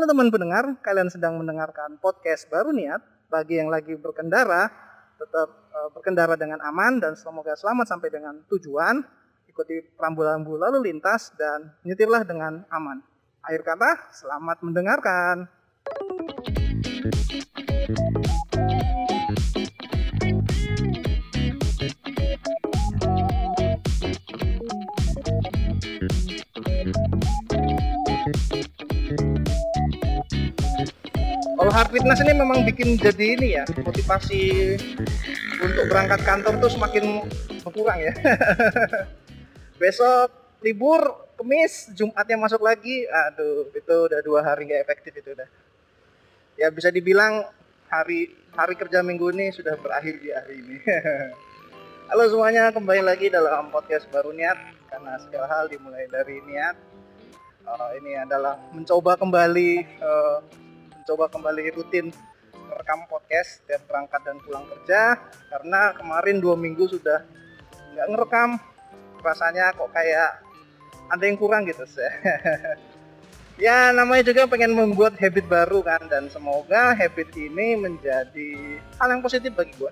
Halo teman pendengar, kalian sedang mendengarkan podcast baru niat. Bagi yang lagi berkendara, tetap uh, berkendara dengan aman dan semoga selamat sampai dengan tujuan. Ikuti rambu-rambu lalu lintas dan nyetirlah dengan aman. Akhir kata, selamat mendengarkan. Kalau hard fitness ini memang bikin jadi ini ya motivasi untuk berangkat kantor tuh semakin berkurang ya. Besok libur, Kemis, Jumatnya masuk lagi, aduh itu udah dua hari nggak efektif itu udah. Ya bisa dibilang hari hari kerja minggu ini sudah berakhir di hari ini. Halo semuanya, kembali lagi dalam podcast baru niat karena segala hal dimulai dari niat. Uh, ini adalah mencoba kembali uh, mencoba kembali rutin merekam podcast setiap berangkat dan pulang kerja karena kemarin dua minggu sudah nggak ngerekam. Rasanya kok kayak ada yang kurang gitu sih ya namanya juga pengen membuat habit baru kan dan semoga habit ini menjadi hal yang positif bagi gue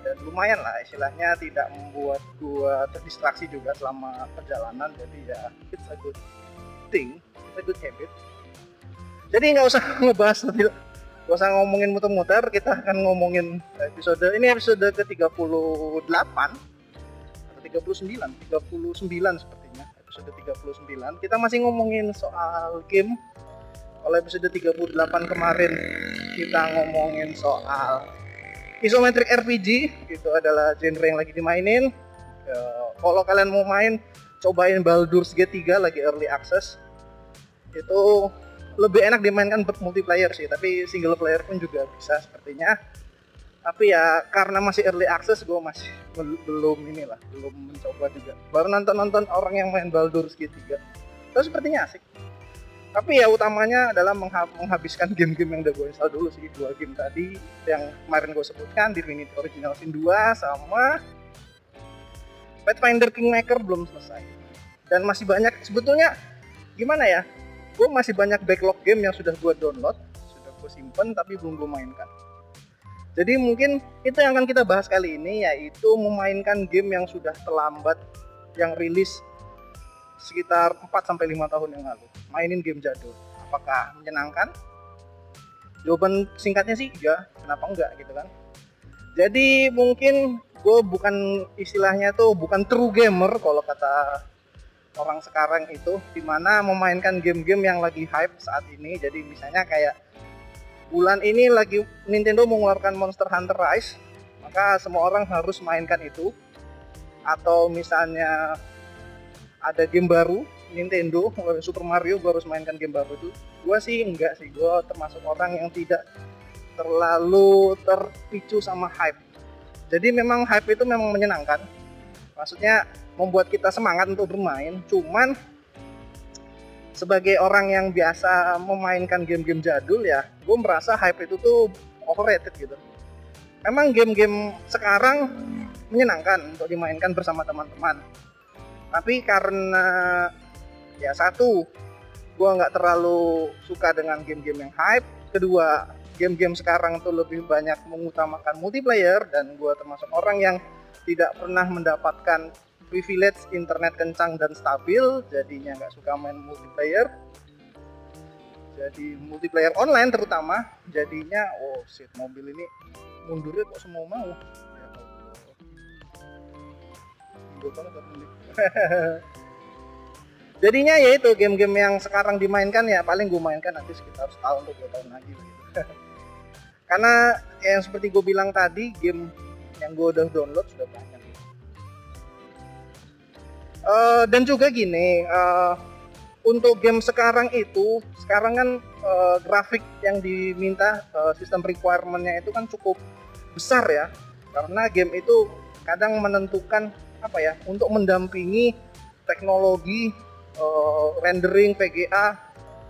dan lumayan lah istilahnya tidak membuat gue terdistraksi juga selama perjalanan. Jadi ya it's a good thing it's a good habit jadi nggak usah ngebahas lebih nggak usah ngomongin muter-muter kita akan ngomongin episode ini episode ke 38 atau 39 39 sepertinya episode 39 kita masih ngomongin soal game. Kalau episode 38 kemarin kita ngomongin soal isometric RPG itu adalah genre yang lagi dimainin. Ya, kalau kalian mau main cobain Baldur's Gate 3 lagi early access. Itu lebih enak dimainkan multiplayer sih tapi single player pun juga bisa sepertinya. Tapi ya karena masih early access gue masih belum inilah belum mencoba juga. Baru nonton nonton orang yang main Baldur's Gate 3 terus sepertinya asik. Tapi ya utamanya adalah menghabiskan game-game yang udah gue install dulu sih dua game tadi yang kemarin gue sebutkan Divinity Original Sin 2 sama Pathfinder Kingmaker belum selesai. Dan masih banyak sebetulnya gimana ya gue masih banyak backlog game yang sudah gue download sudah gue simpen tapi belum gue mainkan jadi mungkin itu yang akan kita bahas kali ini yaitu memainkan game yang sudah terlambat yang rilis sekitar 4 sampai 5 tahun yang lalu. Mainin game jadul. Apakah menyenangkan? Jawaban singkatnya sih ya, kenapa enggak gitu kan. Jadi mungkin gue bukan istilahnya tuh bukan true gamer kalau kata orang sekarang itu di mana memainkan game-game yang lagi hype saat ini. Jadi misalnya kayak bulan ini lagi Nintendo mengeluarkan Monster Hunter Rise maka semua orang harus mainkan itu. Atau misalnya ada game baru Nintendo Super Mario gue harus mainkan game baru itu. Gue sih enggak sih gue termasuk orang yang tidak terlalu terpicu sama hype. Jadi memang hype itu memang menyenangkan. Maksudnya membuat kita semangat untuk bermain. Cuman sebagai orang yang biasa memainkan game-game jadul ya gue merasa hype itu tuh overrated gitu. Memang game-game sekarang menyenangkan untuk dimainkan bersama teman-teman. Tapi karena ya satu gue nggak terlalu suka dengan game-game yang hype. Kedua game-game sekarang tuh lebih banyak mengutamakan multiplayer dan gue termasuk orang yang tidak pernah mendapatkan privilege internet kencang dan stabil jadinya nggak suka main multiplayer. Jadi multiplayer online terutama jadinya oh shit mobil ini mundurnya kok semua mau? Ya jadinya ya itu game-game yang sekarang dimainkan ya paling gue mainkan nanti sekitar setahun atau dua tahun lagi gitu. karena yang seperti gue bilang tadi game yang gue udah download sudah banyak uh, dan juga gini uh, untuk game sekarang itu sekarang kan uh, grafik yang diminta uh, sistem requirementnya itu kan cukup besar ya. Karena game itu kadang menentukan apa ya untuk mendampingi teknologi uh, rendering VGA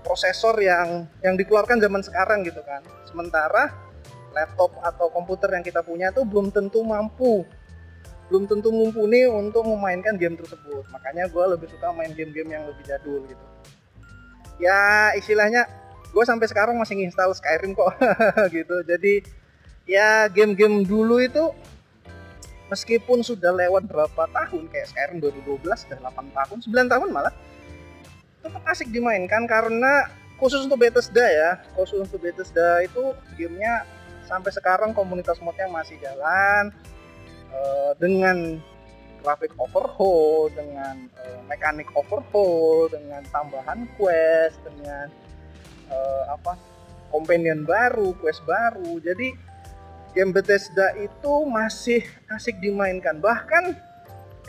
prosesor yang yang dikeluarkan zaman sekarang gitu kan. Sementara laptop atau komputer yang kita punya itu belum tentu mampu belum tentu mumpuni untuk memainkan game tersebut. Makanya gue lebih suka main game-game yang lebih jadul gitu. Ya istilahnya gue sampai sekarang masih nginstal Skyrim kok. Gitu. Jadi ya game-game dulu itu meskipun sudah lewat berapa tahun kayak Skyrim 2012 sudah 8 tahun 9 tahun malah tetap asik dimainkan karena khusus untuk Bethesda ya. Khusus untuk Bethesda itu gamenya sampai sekarang komunitas modnya masih jalan uh, dengan grafik overhaul dengan uh, mekanik overhaul dengan tambahan quest dengan uh, apa companion baru quest baru jadi game Bethesda itu masih asik dimainkan. Bahkan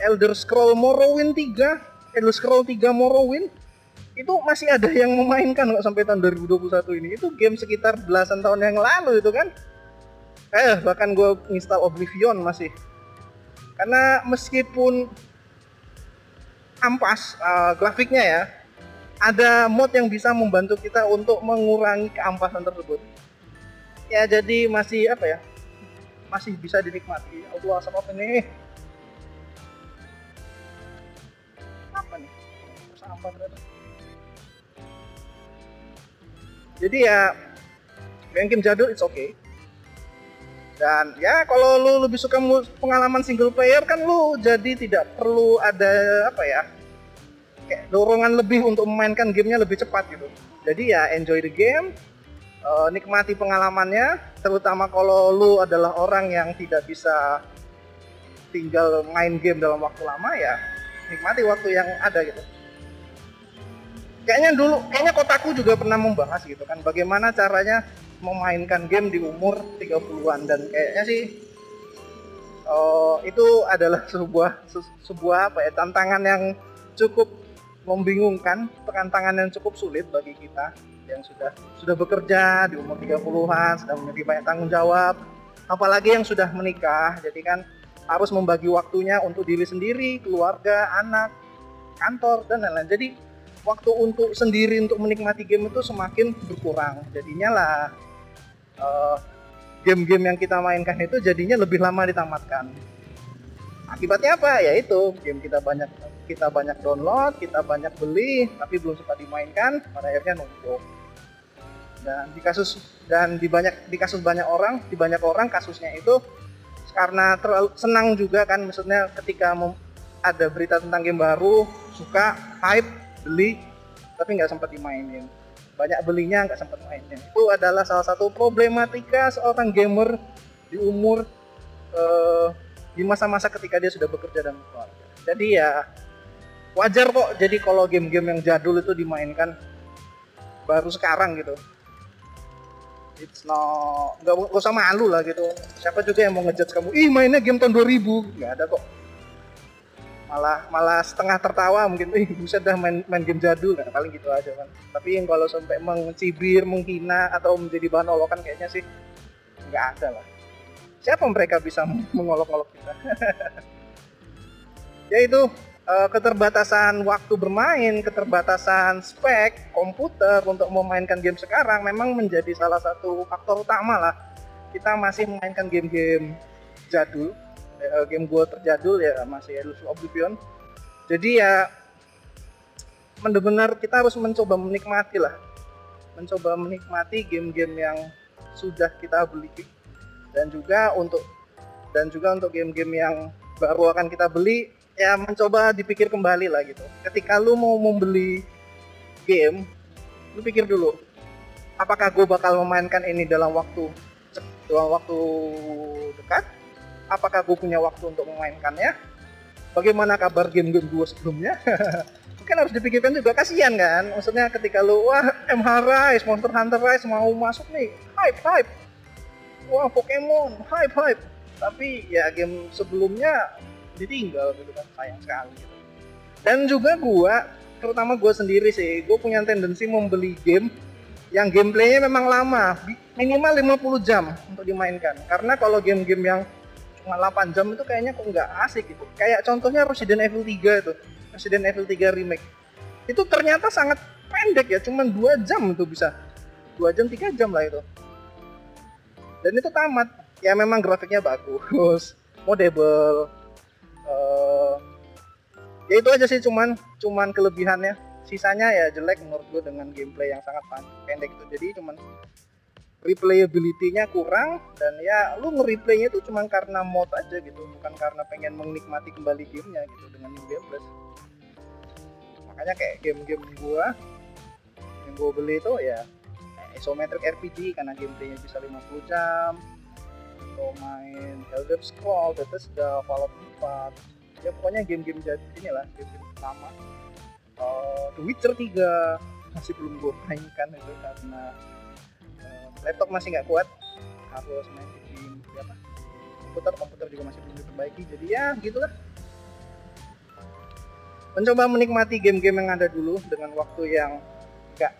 Elder Scroll Morrowind 3, Elder Scroll 3 Morrowind itu masih ada yang memainkan kok sampai tahun 2021 ini. Itu game sekitar belasan tahun yang lalu itu kan. Eh, bahkan gue install Oblivion masih. Karena meskipun ampas uh, grafiknya ya, ada mod yang bisa membantu kita untuk mengurangi keampasan tersebut. Ya jadi masih apa ya? masih bisa dinikmati. Allah asap apa nih? Apa nih? Sampah jadi ya yang game jadul it's okay dan ya kalau lu lebih suka pengalaman single player kan lu jadi tidak perlu ada apa ya kayak dorongan lebih untuk memainkan gamenya lebih cepat gitu. Jadi ya enjoy the game uh, nikmati pengalamannya terutama kalau lu adalah orang yang tidak bisa tinggal main game dalam waktu lama ya nikmati waktu yang ada gitu. Kayaknya dulu kayaknya kotaku juga pernah membahas gitu kan bagaimana caranya memainkan game di umur 30-an dan kayaknya sih uh, itu adalah sebuah sebuah apa ya tantangan yang cukup membingungkan tantangan yang cukup sulit bagi kita yang sudah sudah bekerja di umur 30-an, sudah memiliki banyak tanggung jawab, apalagi yang sudah menikah. Jadi kan harus membagi waktunya untuk diri sendiri, keluarga, anak, kantor dan lain-lain. Jadi waktu untuk sendiri untuk menikmati game itu semakin berkurang. Jadinya lah uh, game-game yang kita mainkan itu jadinya lebih lama ditamatkan. Akibatnya apa? Ya itu game kita banyak kita banyak download, kita banyak beli, tapi belum sempat dimainkan, pada akhirnya numpuk. Dan di kasus dan di banyak di kasus banyak orang, di banyak orang kasusnya itu karena terlalu senang juga kan, maksudnya ketika ada berita tentang game baru, suka hype, beli, tapi nggak sempat dimainin. Banyak belinya nggak sempat mainin. Itu adalah salah satu problematika seorang gamer di umur uh, di masa-masa ketika dia sudah bekerja dan keluarga. Jadi ya wajar kok. Jadi kalau game-game yang jadul itu dimainkan baru sekarang gitu. It's no nggak usah malu lah gitu. Siapa juga yang mau ngejudge kamu ih mainnya game tahun 2000 nggak ada kok malah malah setengah tertawa mungkin. Ih bisa dah main main game jadul. Nah, paling gitu aja kan tapi yang kalau sampai mencibir menghina atau menjadi bahan olokan kayaknya sih nggak ada lah. Siapa mereka bisa mengolok-olok kita? Ya itu uh, keterbatasan waktu bermain, keterbatasan spek komputer untuk memainkan game sekarang memang menjadi salah satu faktor utama lah. Kita masih memainkan game-game jadul, game gue terjadul ya masih Elusive Oblivion. Jadi ya benar-benar kita harus mencoba menikmati lah, mencoba menikmati game-game yang sudah kita beli dan juga untuk dan juga untuk game-game yang baru akan kita beli ya mencoba dipikir kembali lah gitu. Ketika lu mau membeli game, lu pikir dulu, apakah gue bakal memainkan ini dalam waktu dalam waktu dekat? Apakah gue punya waktu untuk memainkannya? Bagaimana kabar game-game gue sebelumnya? Mungkin harus dipikirkan juga kasihan kan. Maksudnya ketika lu wah MH Rise, Monster Hunter Rise mau masuk nih, hype hype. Wah Pokemon, hype hype. Tapi ya game sebelumnya ditinggal gitu kan sayang sekali gitu dan juga gua terutama gua sendiri sih gua punya tendensi membeli game yang gameplaynya memang lama minimal 50 jam untuk dimainkan karena kalau game-game yang 8 jam itu kayaknya kok nggak asik gitu. Kayak contohnya Resident Evil 3 itu Resident Evil 3 remake. Itu ternyata sangat pendek ya cuma 2 jam itu bisa. 2 jam 3 jam lah itu. Dan itu tamat. Ya memang grafiknya bagus modable uh, ya itu aja sih cuman cuman kelebihannya. Sisanya ya jelek menurut gue dengan gameplay yang sangat pendek itu. Jadi cuman replayability-nya kurang dan ya lu nge-replaynya itu cuma karena mod aja gitu bukan karena pengen menikmati kembali gamenya gitu dengan New Game Plus. Makanya kayak game-game gua yang gua beli itu ya isometric RPG karena gameplaynya bisa 50 jam atau main Elder Scroll, Bethesda, Fallout 4 ya pokoknya game-game jadi inilah game-game lama uh, The Witcher 3 masih belum gue mainkan itu karena laptop masih nggak kuat harus main di apa? Komputer komputer juga masih belum diperbaiki jadi ya gitulah mencoba menikmati game-game yang ada dulu dengan waktu yang nggak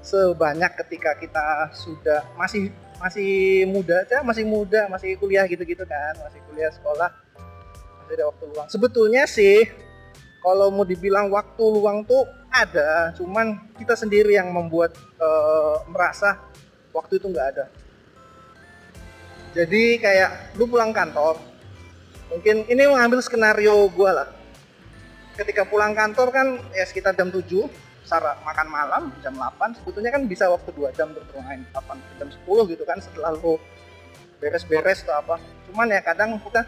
sebanyak ketika kita sudah masih masih muda aja masih muda masih kuliah gitu-gitu kan masih kuliah sekolah masih ada waktu luang. Sebetulnya sih kalau mau dibilang waktu luang tuh ada cuman kita sendiri yang membuat uh, merasa waktu itu nggak ada. Jadi kayak lu pulang kantor mungkin ini mengambil skenario gue lah. Ketika pulang kantor kan ya sekitar jam 7 sarap makan malam jam 8 sebetulnya kan bisa waktu 2 jam untuk bermain 8 jam 10 gitu kan setelah lu beres-beres atau apa. Cuman ya kadang kita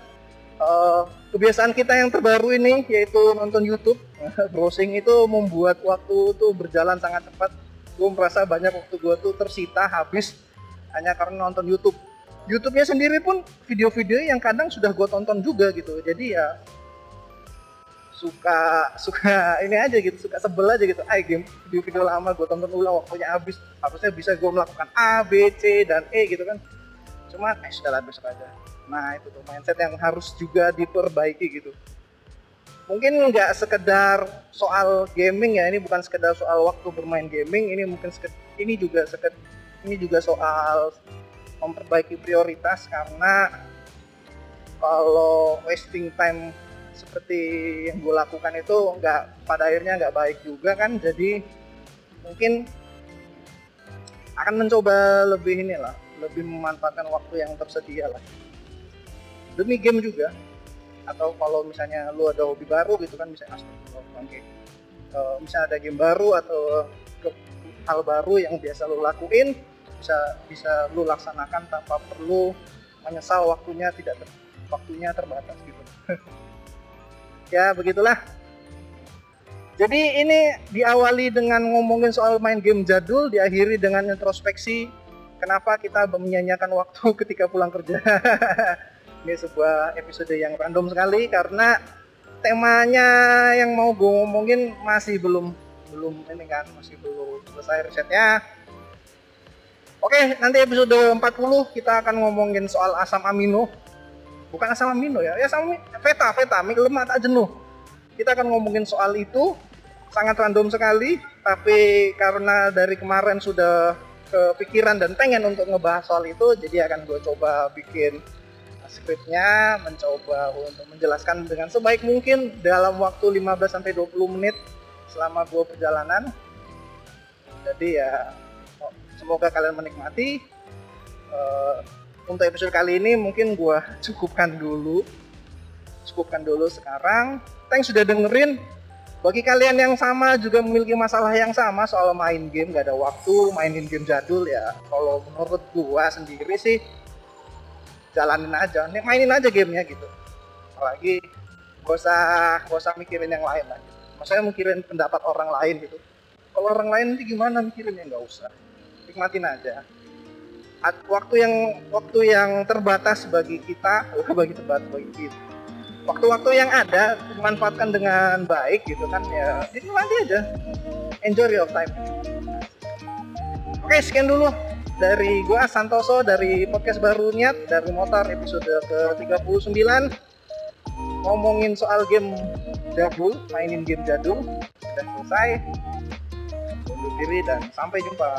uh, kebiasaan kita yang terbaru ini yaitu nonton YouTube. Browsing itu membuat waktu itu berjalan sangat cepat gue merasa banyak waktu gue tuh tersita habis hanya karena nonton YouTube. YouTube-nya sendiri pun video-video yang kadang sudah gue tonton juga gitu. Jadi ya suka suka ini aja gitu suka sebel aja gitu. Ay game video-video lama gue tonton ulang waktunya habis. Harusnya bisa gue melakukan A B C dan E gitu kan. Cuma eh sudah besok aja. Nah itu tuh mindset yang harus juga diperbaiki gitu mungkin nggak sekedar soal gaming ya ini bukan sekedar soal waktu bermain gaming ini mungkin sekedar, ini juga sekedar ini juga soal memperbaiki prioritas karena kalau wasting time seperti yang gue lakukan itu nggak pada akhirnya nggak baik juga kan jadi mungkin akan mencoba lebih inilah lebih memanfaatkan waktu yang tersedia lah. Demi game juga atau kalau misalnya lu ada hobi baru gitu kan bisa astagfirullah oke uh, misalnya ada game baru atau hal baru yang biasa lu lakuin bisa bisa lu laksanakan tanpa perlu menyesal waktunya tidak ter, waktunya terbatas gitu. Ya begitulah. Jadi ini diawali dengan ngomongin soal main game jadul, diakhiri dengan introspeksi kenapa kita menyanyiakan waktu ketika pulang kerja. Ini sebuah episode yang random sekali karena temanya yang mau gue ngomongin masih belum belum ini kan masih belum selesai risetnya. Oke, nanti episode 40 kita akan ngomongin soal asam amino. Bukan asam amino ya, ya asam feta, feta, lemak tak jenuh. Kita akan ngomongin soal itu sangat random sekali, tapi karena dari kemarin sudah kepikiran dan pengen untuk ngebahas soal itu, jadi akan gue coba bikin skripnya mencoba untuk menjelaskan dengan sebaik mungkin dalam waktu 15 sampai 20 menit selama dua perjalanan. Jadi ya semoga kalian menikmati. Uh, untuk episode kali ini mungkin gua cukupkan dulu. Cukupkan dulu sekarang. Thanks sudah dengerin. Bagi kalian yang sama juga memiliki masalah yang sama soal main game, gak ada waktu mainin game jadul ya. Kalau menurut gua sendiri sih jalanin aja nih mainin aja gamenya gitu. Apalagi gak usah gak usah mikirin yang lain lah gitu. maksudnya mikirin pendapat orang lain gitu. Kalau orang lain nanti gimana mikirin ya nggak usah. Nikmatin aja. Waktu yang waktu yang terbatas bagi kita bagi terbatas bagi kita. Waktu-waktu yang ada dimanfaatkan dengan baik gitu kan ya nikmati aja. Enjoy your time. Oke sekian dulu dari gua Santoso dari podcast baru Niat dari Motor episode ke-39 ngomongin soal game jadul, mainin game jadul sudah selesai. Undur diri dan sampai jumpa.